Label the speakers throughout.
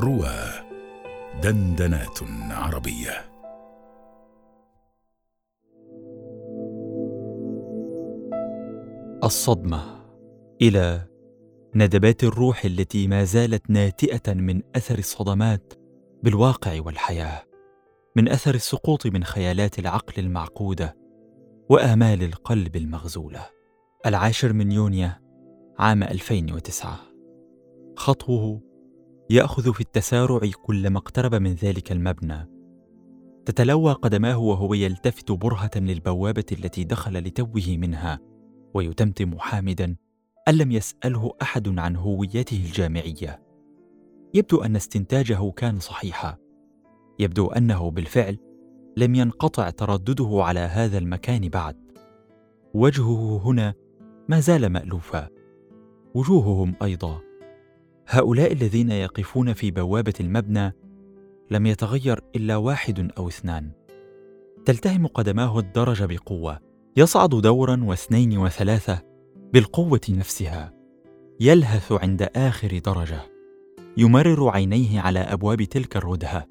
Speaker 1: روى دندنات عربية.
Speaker 2: الصدمة إلى ندبات الروح التي ما زالت ناتئة من أثر الصدمات بالواقع والحياة من أثر السقوط من خيالات العقل المعقودة وآمال القلب المغزولة. العاشر من يونيو عام 2009 خطوه يأخذ في التسارع كلما اقترب من ذلك المبنى. تتلوى قدماه وهو يلتفت برهة للبوابة التي دخل لتوه منها ويتمتم حامدا أن لم يسأله أحد عن هويته الجامعية. يبدو أن استنتاجه كان صحيحا. يبدو أنه بالفعل لم ينقطع تردده على هذا المكان بعد. وجهه هنا ما زال مالوفا. وجوههم أيضا هؤلاء الذين يقفون في بوابة المبنى لم يتغير إلا واحد أو اثنان. تلتهم قدماه الدرج بقوة يصعد دورا واثنين وثلاثة بالقوة نفسها يلهث عند آخر درجة يمرر عينيه على أبواب تلك الردهة.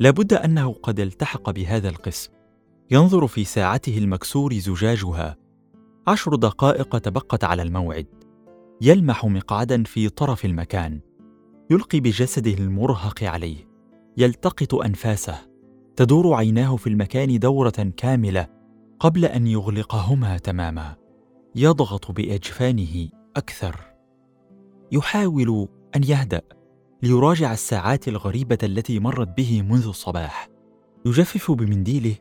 Speaker 2: لابد أنه قد التحق بهذا القسم. ينظر في ساعته المكسور زجاجها. عشر دقائق تبقت على الموعد. يلمح مقعدا في طرف المكان. يلقي بجسده المرهق عليه. يلتقط أنفاسه. تدور عيناه في المكان دورة كاملة قبل أن يغلقهما تماما. يضغط بأجفانه أكثر. يحاول أن يهدأ. ليراجع الساعات الغريبة التي مرت به منذ الصباح. يجفف بمنديله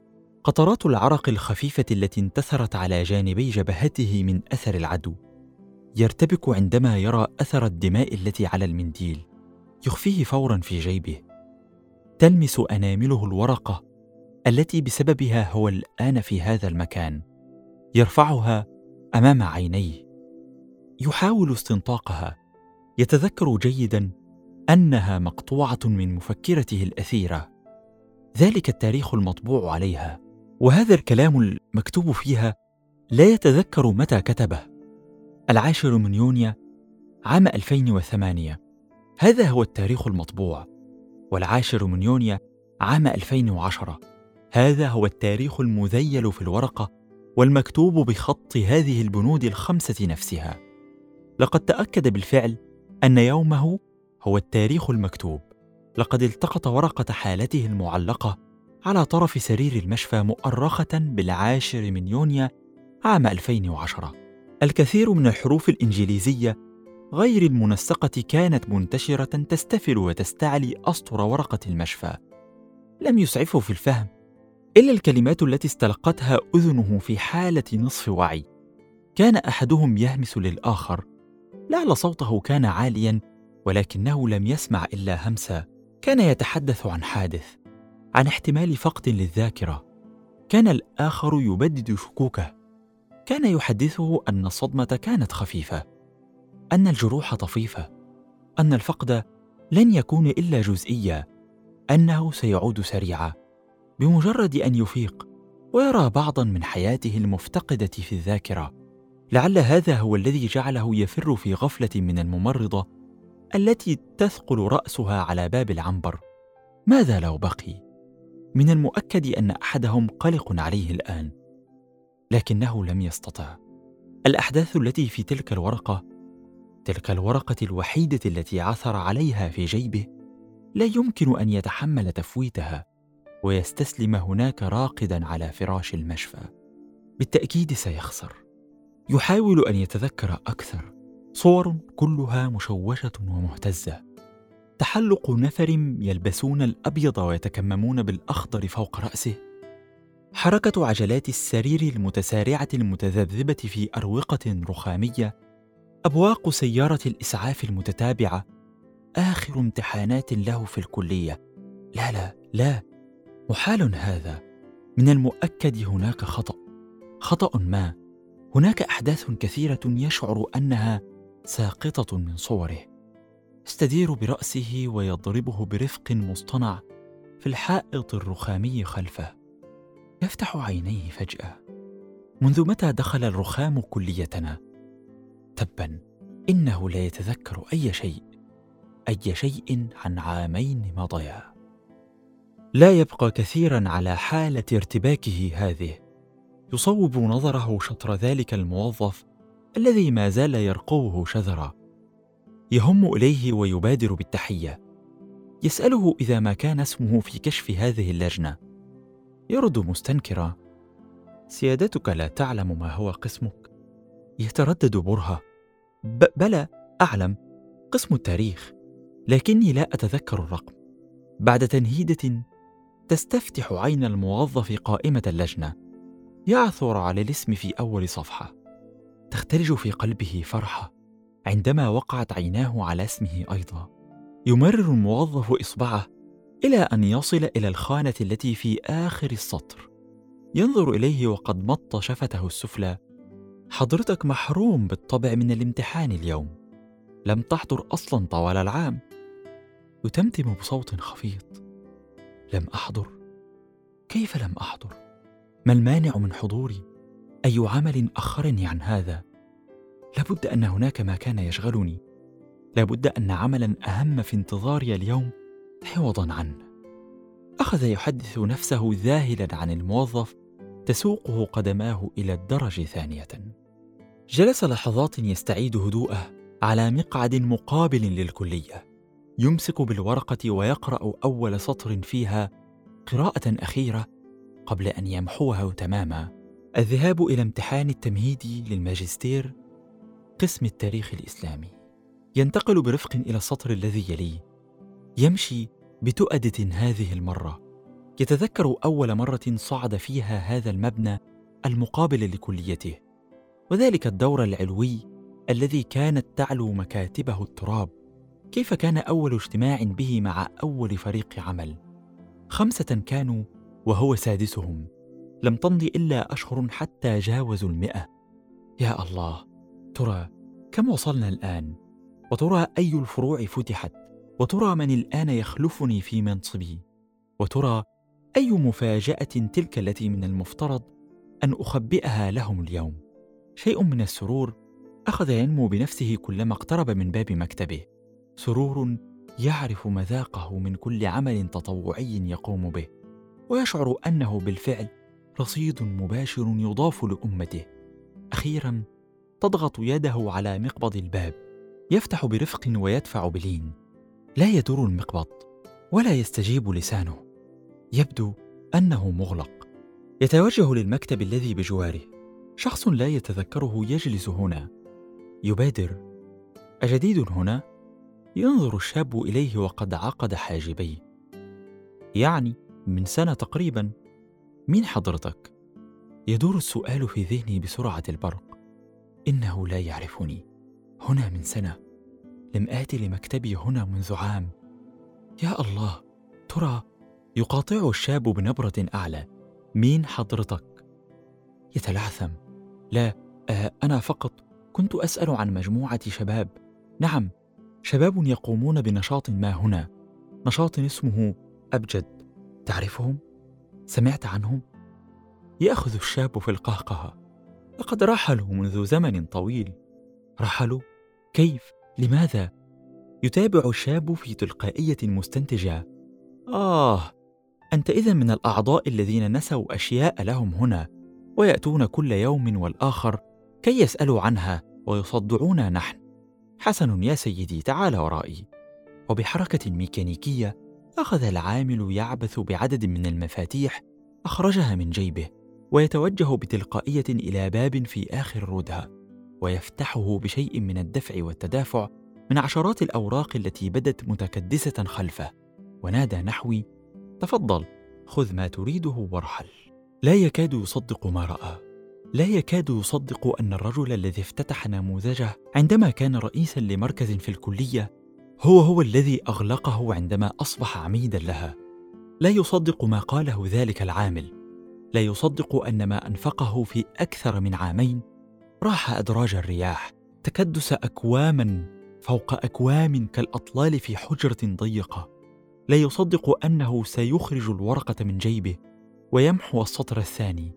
Speaker 2: قطرات العرق الخفيفة التي انتثرت على جانبي جبهته من أثر العدو. يرتبك عندما يرى أثر الدماء التي على المنديل. يخفيه فورا في جيبه. تلمس أنامله الورقة التي بسببها هو الآن في هذا المكان. يرفعها أمام عينيه. يحاول استنطاقها. يتذكر جيدا أنها مقطوعة من مفكرته الأثيرة. ذلك التاريخ المطبوع عليها. وهذا الكلام المكتوب فيها لا يتذكر متى كتبه. العاشر من يونيو عام 2008 هذا هو التاريخ المطبوع. والعاشر من يونيو عام 2010 هذا هو التاريخ المذيل في الورقة والمكتوب بخط هذه البنود الخمسة نفسها. لقد تأكد بالفعل أن يومه هو التاريخ المكتوب. لقد التقط ورقة حالته المعلقة على طرف سرير المشفى مؤرخة بالعاشر من يونيو عام 2010 الكثير من الحروف الإنجليزية غير المنسقة كانت منتشرة تستفل وتستعلي أسطر ورقة المشفى. لم يسعفه في الفهم إلا الكلمات التي استلقتها أذنه في حالة نصف وعي. كان أحدهم يهمس للآخر. لعل صوته كان عاليا ولكنه لم يسمع إلا همسا. كان يتحدث عن حادث عن احتمال فقد للذاكرة. كان الآخر يبدد شكوكه. كان يحدثه أن الصدمة كانت خفيفة أن الجروح طفيفة أن الفقد لن يكون إلا جزئيا أنه سيعود سريعا بمجرد أن يفيق ويرى بعضا من حياته المفتقدة في الذاكرة. لعل هذا هو الذي جعله يفر في غفلة من الممرضة التي تثقل رأسها على باب العنبر. ماذا لو بقي؟ من المؤكد أن أحدهم قلق عليه الآن. لكنه لم يستطع. الأحداث التي في تلك الورقة تلك الورقة الوحيدة التي عثر عليها في جيبه لا يمكن أن يتحمل تفويتها ويستسلم هناك راقدا على فراش المشفى. بالتأكيد سيخسر. يحاول أن يتذكر أكثر. صور كلها مشوشة ومهتزة. تحلق نفر يلبسون الأبيض ويتكممون بالأخضر فوق رأسه. حركة عجلات السرير المتسارعة المتذبذبة في أروقة رخامية، أبواق سيارة الإسعاف المتتابعة، آخر امتحانات له في الكلية. لا لا لا، محال هذا. من المؤكد هناك خطأ، خطأ ما. هناك أحداث كثيرة يشعر أنها ساقطة من صوره. يستدير برأسه ويضربه برفق مصطنع في الحائط الرخامي خلفه. يفتح عينيه فجأة. منذ متى دخل الرخام كليتنا؟ تبا إنه لا يتذكر أي شيء أي شيء عن عامين مضيا. لا يبقى كثيرا على حالة ارتباكه هذه. يصوب نظره شطر ذلك الموظف الذي ما زال يرقوه شذرا. يهم إليه ويبادر بالتحية. يسأله إذا ما كان اسمه في كشف هذه اللجنة. يرد مستنكرا. سيادتك لا تعلم ما هو قسمك. يتردد برهة. ب بلى أعلم. قسم التاريخ. لكني لا أتذكر الرقم. بعد تنهيدة تستفتح عين الموظف قائمة اللجنة. يعثر على الاسم في أول صفحة. تختلج في قلبه فرحة. عندما وقعت عيناه على اسمه أيضا. يمرر الموظف إصبعه. إلى أن يصل إلى الخانة التي في آخر السطر. ينظر إليه وقد مط شفته السفلى. حضرتك محروم بالطبع من الامتحان اليوم. لم تحضر أصلا طوال العام. يتمتم بصوت خفيض لم أحضر. كيف لم أحضر؟ ما المانع من حضوري؟ أي عمل أخرني عن هذا؟ لابد أن هناك ما كان يشغلني. لابد أن عملا أهم في انتظاري اليوم عوضا عنه. أخذ يحدث نفسه ذاهلا عن الموظف تسوقه قدماه إلى الدرج ثانية. جلس لحظات يستعيد هدوءه على مقعد مقابل للكلية. يمسك بالورقة ويقرأ أول سطر فيها قراءة أخيرة قبل أن يمحوها تماما. الذهاب إلى امتحان التمهيدي للماجستير قسم التاريخ الإسلامي. ينتقل برفق إلى السطر الذي يليه. يمشي بتؤدة هذه المرة. يتذكر أول مرة صعد فيها هذا المبنى المقابل لكليته وذلك الدور العلوي الذي كانت تعلو مكاتبه التراب. كيف كان أول اجتماع به مع أول فريق عمل؟ خمسة كانوا وهو سادسهم. لم تمض إلا أشهر حتى جاوزوا المئة. يا الله ترى كم وصلنا الآن؟ وترى أي الفروع فتحت؟ وترى من الآن يخلفني في منصبي. وترى أي مفاجأة تلك التي من المفترض أن أخبئها لهم اليوم. شيء من السرور أخذ ينمو بنفسه كلما اقترب من باب مكتبه. سرور يعرف مذاقه من كل عمل تطوعي يقوم به ويشعر أنه بالفعل رصيد مباشر يضاف لأمته. أخيرا تضغط يده على مقبض الباب يفتح برفق ويدفع بلين. لا يدور المقبض ولا يستجيب لسانه. يبدو أنه مغلق. يتوجه للمكتب الذي بجواره. شخص لا يتذكره يجلس هنا. يبادر. أجديد هنا؟ ينظر الشاب إليه وقد عقد حاجبيه. يعني من سنة تقريبا. مين حضرتك؟ يدور السؤال في ذهني بسرعة البرق. إنه لا يعرفني. هنا من سنة. لم آت لمكتبي هنا منذ عام. يا الله ترى يقاطع الشاب بنبرة أعلى مين حضرتك. يتلعثم. لا آه أنا فقط كنت أسأل عن مجموعة شباب. نعم شباب يقومون بنشاط ما هنا. نشاط اسمه أبجد. تعرفهم؟ سمعت عنهم؟ يأخذ الشاب في القهقهة. لقد رحلوا منذ زمن طويل. رحلوا؟ كيف؟ لماذا؟ يتابع الشاب في تلقائية مستنتجة. آه أنت إذا من الأعضاء الذين نسوا أشياء لهم هنا ويأتون كل يوم والآخر كي يسألوا عنها ويصدعونا نحن. حسن يا سيدي تعال ورائي. وبحركة ميكانيكية أخذ العامل يعبث بعدد من المفاتيح أخرجها من جيبه ويتوجه بتلقائية إلى باب في آخر الردهه ويفتحه بشيء من الدفع والتدافع من عشرات الأوراق التي بدت متكدسة خلفه. ونادى نحوي تفضل خذ ما تريده وارحل. لا يكاد يصدق ما رأى. لا يكاد يصدق أن الرجل الذي افتتح نموذجه عندما كان رئيسا لمركز في الكلية هو هو الذي أغلقه عندما أصبح عميدا لها. لا يصدق ما قاله ذلك العامل. لا يصدق أن ما أنفقه في أكثر من عامين راح أدراج الرياح تكدس أكواما فوق أكوام كالأطلال في حجرة ضيقة. لا يصدق أنه سيخرج الورقة من جيبه ويمحو السطر الثاني.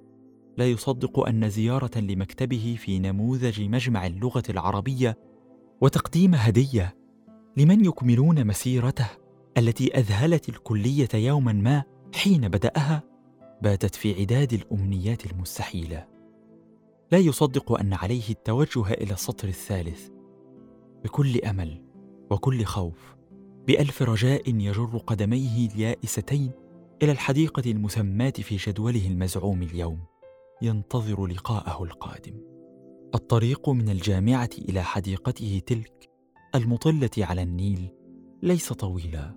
Speaker 2: لا يصدق أن زيارة لمكتبه في نموذج مجمع اللغة العربية وتقديم هدية. لمن يكملون مسيرته التي أذهلت الكلية يوما ما حين بدأها؟ باتت في عداد الأمنيات المستحيلة. لا يصدق أن عليه التوجه إلى السطر الثالث. بكل أمل وكل خوف بألف رجاء يجر قدميه اليائستين إلى الحديقة المسماة في جدوله المزعوم اليوم. ينتظر لقاءه القادم. الطريق من الجامعة إلى حديقته تلك المطلة على النيل ليس طويلا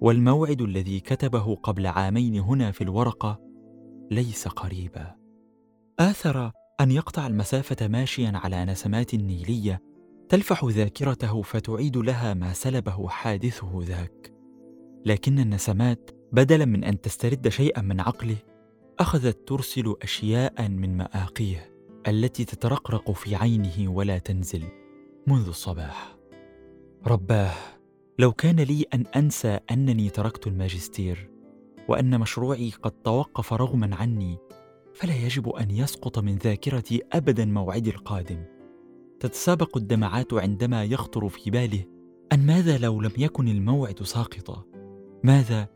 Speaker 2: والموعد الذي كتبه قبل عامين هنا في الورقة ليس قريبا. آثر أن يقطع المسافة ماشيا على نسمات نيلية تلفح ذاكرته فتعيد لها ما سلبه حادثه ذاك. لكن النسمات بدلا من أن تسترد شيئا من عقله أخذت ترسل اشياء من مآقيه التي تترقرق في عينه ولا تنزل منذ الصباح. رباه لو كان لي أن أنسى أنني تركت الماجستير وأن مشروعي قد توقف رغما عني فلا يجب أن يسقط من ذاكرتي أبدا موعدي القادم. تتسابق الدمعات عندما يخطر في باله أن ماذا لو لم يكن الموعد ساقطا؟ ماذا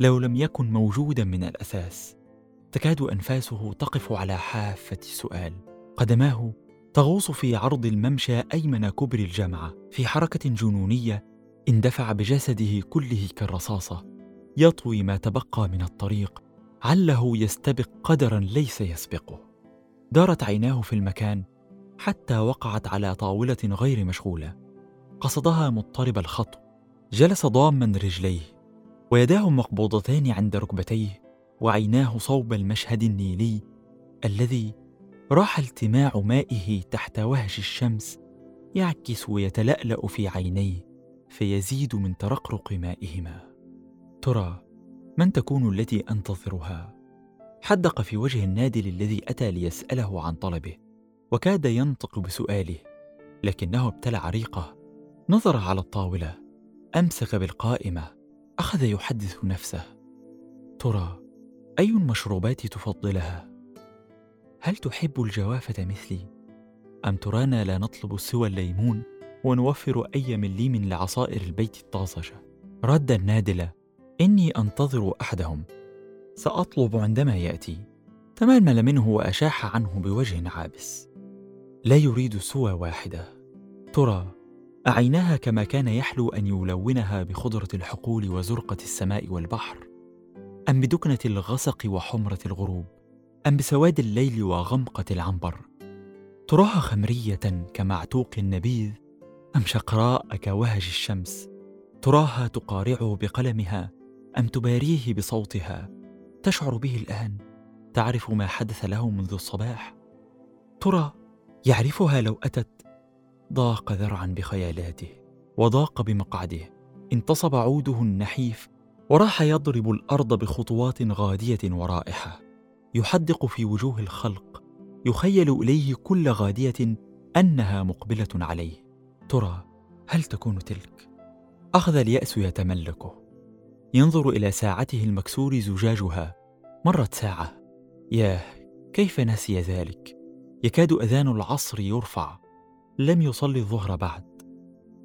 Speaker 2: لو لم يكن موجودا من الأساس؟ تكاد أنفاسه تقف على حافة سؤال قدماه تغوص في عرض الممشى أيمن كبر الجامعة في حركة جنونية اندفع بجسده كله كالرصاصة. يطوي ما تبقى من الطريق عله يستبق قدرا ليس يسبقه. دارت عيناه في المكان حتى وقعت على طاولة غير مشغولة. قصدها مضطرب الخطو جلس ضاما رجليه ويداه مقبوضتان عند ركبتيه وعيناه صوب المشهد النيلي الذي راح التماع مائه تحت وهج الشمس يعكس ويتلألأ في عينيه فيزيد من ترقرق مائهما. ترى من تكون التي أنتظرها؟ حدق في وجه النادل الذي أتى ليسأله عن طلبه وكاد ينطق بسؤاله لكنه ابتلع ريقه نظر على الطاولة أمسك بالقائمة أخذ يحدث نفسه. ترى أي المشروبات تفضلها؟ هل تحب الجوافة مثلي؟ أم ترانا لا نطلب سوى الليمون ونوفر أي مليم لعصائر البيت الطازجة؟ رد النادله إني أنتظر أحدهم. سأطلب عندما يأتي. تململ منه وأشاح عنه بوجه عابس. لا يريد سوى واحدة. ترى أعيناها كما كان يحلو أن يلونها بخضرة الحقول وزرقة السماء والبحر؟ أم بدكنة الغسق وحمرة الغروب؟ أم بسواد الليل وغمقة العنبر؟ تراها خمرية كمعتوق النبيذ؟ أم شقراء كوهج الشمس؟ تراها تقارعه بقلمها؟ ام تباريه بصوتها تشعر به الآن تعرف ما حدث له منذ الصباح. ترى يعرفها لو أتت. ضاق ذرعا بخيالاته وضاق بمقعده. انتصب عوده النحيف وراح يضرب الأرض بخطوات غادية ورائحة. يحدق في وجوه الخلق. يخيل إليه كل غادية أنها مقبلة عليه. ترى هل تكون تلك؟ أخذ اليأس يتملكه. ينظر إلى ساعته المكسور زجاجها. مرت ساعة. ياه كيف نسي ذلك؟ يكاد أذان العصر يرفع. لم يصلي الظهر بعد.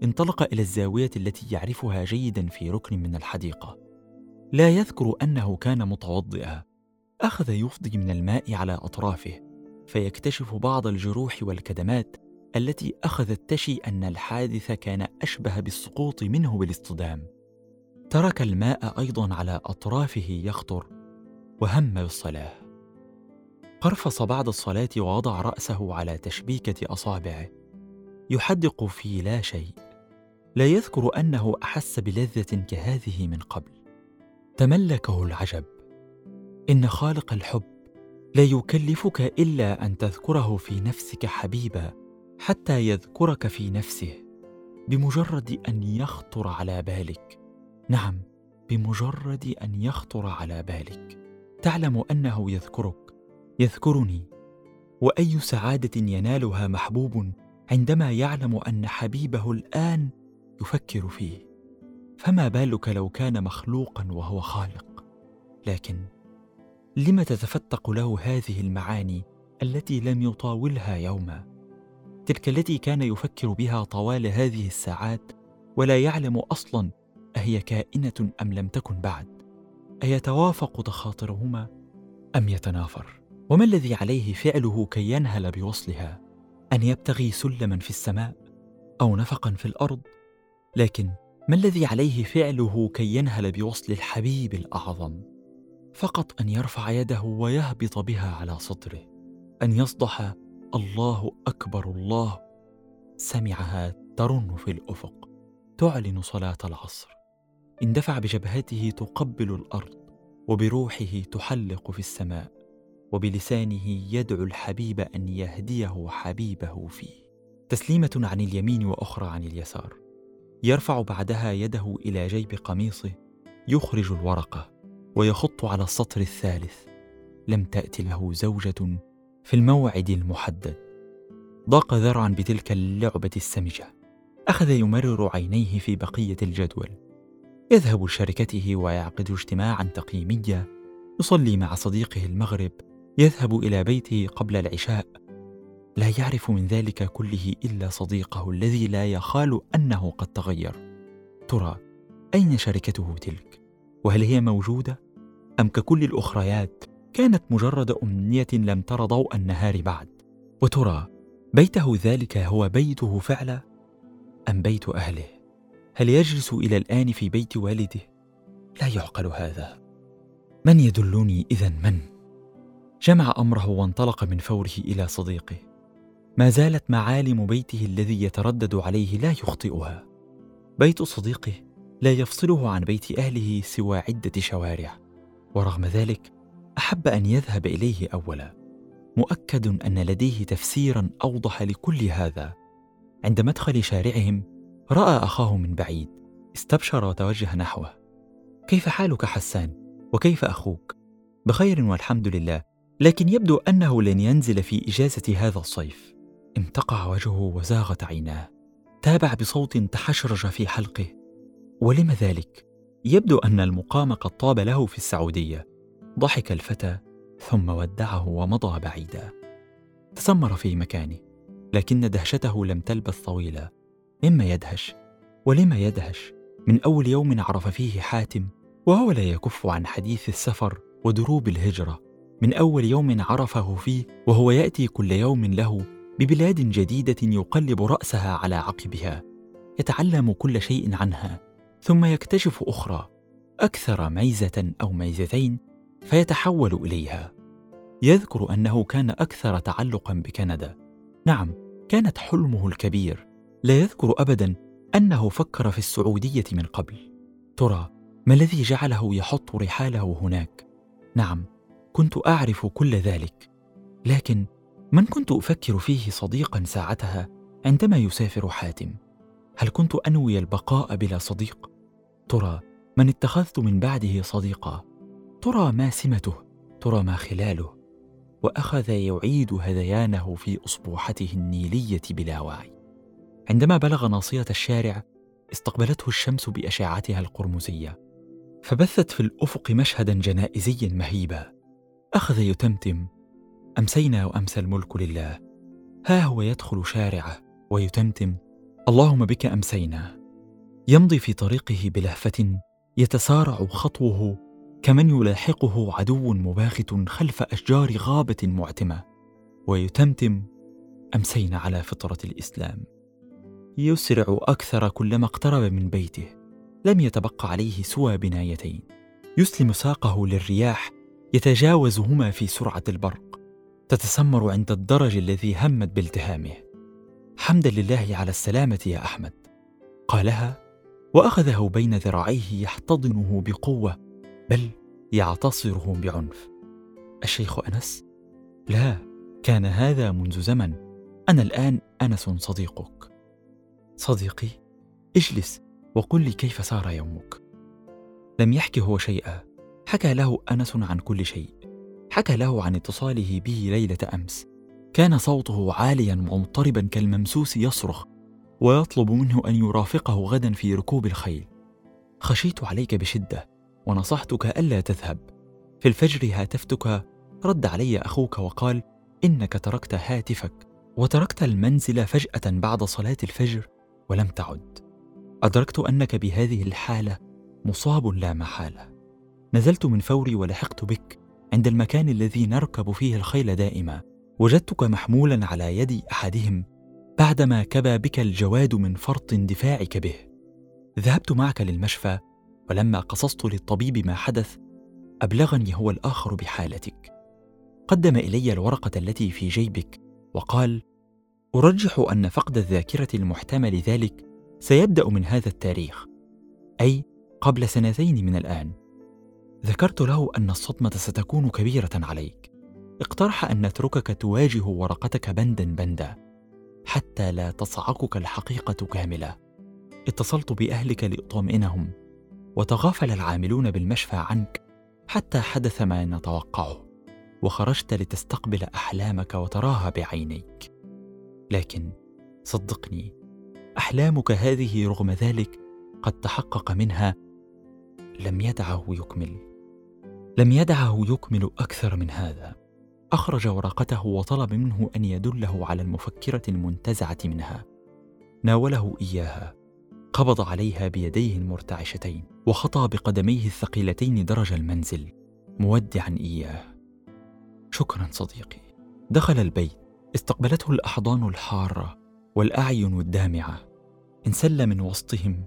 Speaker 2: انطلق إلى الزاوية التي يعرفها جيدا في ركن من الحديقة. لا يذكر أنه كان متوضئا. أخذ يفضي من الماء على أطرافه فيكتشف بعض الجروح والكدمات التي أخذت تشي أن الحادث كان أشبه بالسقوط منه بالاصطدام. ترك الماء أيضا على أطرافه يخطر وهم بالصلاة. قرفص بعد الصلاة ووضع رأسه على تشبيكة أصابعه. يحدق في لا شيء. لا يذكر أنه أحس بلذة كهذه من قبل. تملكه العجب. إن خالق الحب لا يكلفك إلا أن تذكره في نفسك حبيبا حتى يذكرك في نفسه بمجرد أن يخطر على بالك. نعم بمجرد أن يخطر على بالك. تعلم أنه يذكرك يذكرني. وأي سعادة ينالها محبوب عندما يعلم أن حبيبه الآن يفكر فيه. فما بالك لو كان مخلوقا وهو خالق؟ لكن لم تتفتق له هذه المعاني التي لم يطاولها يوما؟ تلك التي كان يفكر بها طوال هذه الساعات ولا يعلم أصلا أهي كائنة أم لم تكن بعد؟ أيتوافق تخاطرهما أم يتنافر؟ وما الذي عليه فعله كي ينهل بوصلها؟ أن يبتغي سلما في السماء أو نفقا في الأرض؟ لكن ما الذي عليه فعله كي ينهل بوصل الحبيب الأعظم؟ فقط أن يرفع يده ويهبط بها على صدره أن يصدح الله أكبر الله سمعها ترن في الأفق تعلن صلاة العصر. اندفع بجبهته تقبل الأرض وبروحه تحلق في السماء وبلسانه يدعو الحبيب أن يهديه حبيبه فيه. تسليمة عن اليمين وأخرى عن اليسار. يرفع بعدها يده إلى جيب قميصه يخرج الورقه ويخط على السطر الثالث. لم تأت له زوجة في الموعد المحدد. ضاق ذرعا بتلك اللعبة السمجة. أخذ يمرر عينيه في بقية الجدول. يذهب لشركته ويعقد اجتماعا تقييميا يصلي مع صديقه المغرب يذهب إلى بيته قبل العشاء. لا يعرف من ذلك كله إلا صديقه الذي لا يخال أنه قد تغير. ترى أين شركته تلك؟ وهل هي موجودة؟ أم ككل الأخريات كانت مجرد أمنية لم تر ضوء النهار بعد؟ وترى بيته ذلك هو بيته فعلا؟ أم بيت أهله؟ هل يجلس إلى الآن في بيت والده؟ لا يعقل هذا. من يدلني اذا من؟ جمع أمره وانطلق من فوره إلى صديقه. ما زالت معالم بيته الذي يتردد عليه لا يخطئها. بيت صديقه لا يفصله عن بيت أهله سوى عدة شوارع ورغم ذلك أحب أن يذهب إليه اولا. مؤكد أن لديه تفسيرا أوضح لكل هذا. عند مدخل شارعهم رأى أخاه من بعيد استبشر وتوجه نحوه. كيف حالك حسان؟ وكيف أخوك؟ بخير والحمد لله لكن يبدو أنه لن ينزل في إجازة هذا الصيف. امتقع وجهه وزاغت عيناه. تابع بصوت تحشرج في حلقه. ولم ذلك؟ يبدو أن المقام قد طاب له في السعودية. ضحك الفتى ثم ودعه ومضى بعيدا. تسمر في مكانه لكن دهشته لم تلبث طويلا. مما يدهش ولما يدهش من أول يوم عرف فيه حاتم وهو لا يكف عن حديث السفر ودروب الهجرة. من أول يوم عرفه فيه وهو يأتي كل يوم له ببلاد جديدة يقلب رأسها على عقبها. يتعلم كل شيء عنها ثم يكتشف أخرى أكثر ميزة أو ميزتين فيتحول إليها. يذكر أنه كان أكثر تعلقا بكندا. نعم كانت حلمه الكبير لا يذكر ابدا أنه فكر في السعودية من قبل. ترى ما الذي جعله يحط رحاله هناك؟ نعم كنت أعرف كل ذلك. لكن من كنت أفكر فيه صديقا ساعتها عندما يسافر حاتم؟ هل كنت أنوي البقاء بلا صديق؟ ترى من اتخذت من بعده صديقا. ترى ما سمته ترى ما خلاله. وأخذ يعيد هذيانه في اصبوحته النيلية بلا وعي. عندما بلغ ناصية الشارع استقبلته الشمس بأشعتها القرمزية فبثت في الأفق مشهدا جنائزيا مهيبا. أخذ يتمتم أمسينا وامسى الملك لله. ها هو يدخل شارعه ويتمتم. اللهم بك أمسينا. يمضي في طريقه بلهفة يتسارع خطوه كمن يلاحقه عدو مباغت خلف أشجار غابة معتمة. ويتمتم أمسينا على فطرة الإسلام. يسرع أكثر كلما اقترب من بيته. لم يتبق عليه سوى بنايتين. يسلم ساقه للرياح يتجاوزهما في سرعة البرق. تتسمر عند الدرج الذي همت بالتهامه. حمدا لله على السلامة يا أحمد. قالها وأخذه بين ذراعيه يحتضنه بقوة بل يعتصره بعنف. الشيخ أنس لا كان هذا منذ زمن. أنا الآن أنس صديقك. صديقي اجلس وقل لي كيف سار يومك. لم يحكي هو شيئا. حكى له أنس عن كل شيء. حكى له عن اتصاله به ليلة أمس. كان صوته عاليا ومضطربا كالممسوس يصرخ ويطلب منه أن يرافقه غدا في ركوب الخيل. خشيت عليك بشدة ونصحتك ألا تذهب. في الفجر هاتفتك رد علي أخوك وقال إنك تركت هاتفك وتركت المنزل فجأة بعد صلاة الفجر ولم تعد. أدركت أنك بهذه الحالة مصاب لا محالة. نزلت من فوري ولحقت بك عند المكان الذي نركب فيه الخيل دائما. وجدتك محمولا على يد أحدهم بعدما كبى بك الجواد من فرط اندفاعك به. ذهبت معك للمشفى ولما قصصت للطبيب ما حدث أبلغني هو الآخر بحالتك. قدم إلي الورقة التي في جيبك وقال أرجح أن فقد الذاكرة المحتمل ذلك سيبدأ من هذا التاريخ أي قبل سنتين من الآن. ذكرت له أن الصدمة ستكون كبيرة عليك. اقترح أن نتركك تواجه ورقتك بندا بندا حتى لا تصعقك الحقيقة كاملة. اتصلت بأهلك لأطمئنهم وتغافل العاملون بالمشفى عنك حتى حدث ما نتوقعه وخرجت لتستقبل أحلامك وتراها بعينيك. لكن صدقني أحلامك هذه رغم ذلك قد تحقق منها لم يدعه يكمل لم يدعه يكمل أكثر من هذا. أخرج ورقته وطلب منه أن يدله على المفكرة المنتزعة منها. ناوله إياها. قبض عليها بيديه المرتعشتين وخطى بقدميه الثقيلتين درج المنزل. مودعا إياه. شكرا صديقي. دخل البيت. استقبلته الأحضان الحارة والأعين الدامعة. انسل من وسطهم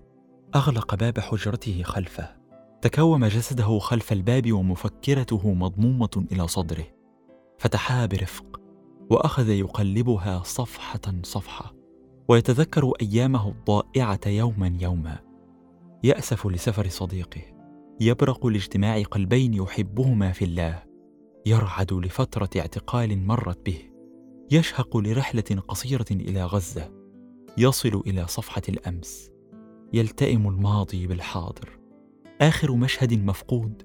Speaker 2: أغلق باب حجرته خلفه. تكوم جسده خلف الباب ومفكرته مضمومة إلى صدره. فتحها برفق وأخذ يقلبها صفحة صفحة ويتذكر أيامه الضائعة يوما يوما. يأسف لسفر صديقه يبرق لاجتماع قلبين يحبهما في الله يرعد لفترة اعتقال مرت به. يشهق لرحلة قصيرة إلى غزة يصل إلى صفحة الأمس يلتئم الماضي بالحاضر. آخر مشهد مفقود.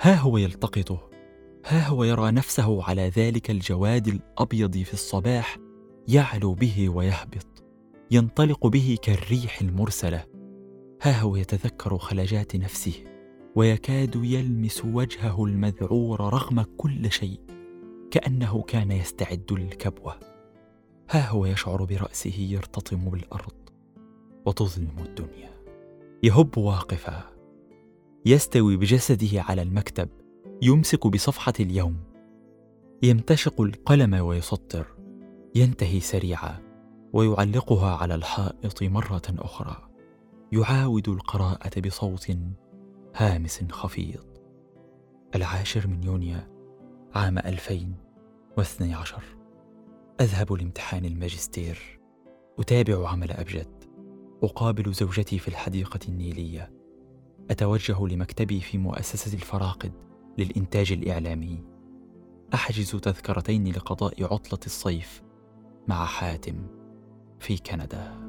Speaker 2: ها هو يلتقطه. ها هو يرى نفسه على ذلك الجواد الأبيض في الصباح يعلو به ويهبط ينطلق به كالريح المرسلة. ها هو يتذكر خلجات نفسه ويكاد يلمس وجهه المذعور رغم كل شيء. كأنه كان يستعد للكبوة. ها هو يشعر برأسه يرتطم بالأرض وتظلم الدنيا. يهب واقفا. يستوي بجسده على المكتب. يمسك بصفحة اليوم. يمتشق القلم ويسطر. ينتهي سريعا ويعلقها على الحائط مرة أخرى. يعاود القراءة بصوت هامس خفيض العاشر من يونيو عام 2012 أذهب لامتحان الماجستير. أتابع عمل أبجد. أقابل زوجتي في الحديقة النيلية. أتوجه لمكتبي في مؤسسة الفراقد للإنتاج الإعلامي. أحجز تذكرتين لقضاء عطلة الصيف مع حاتم في كندا.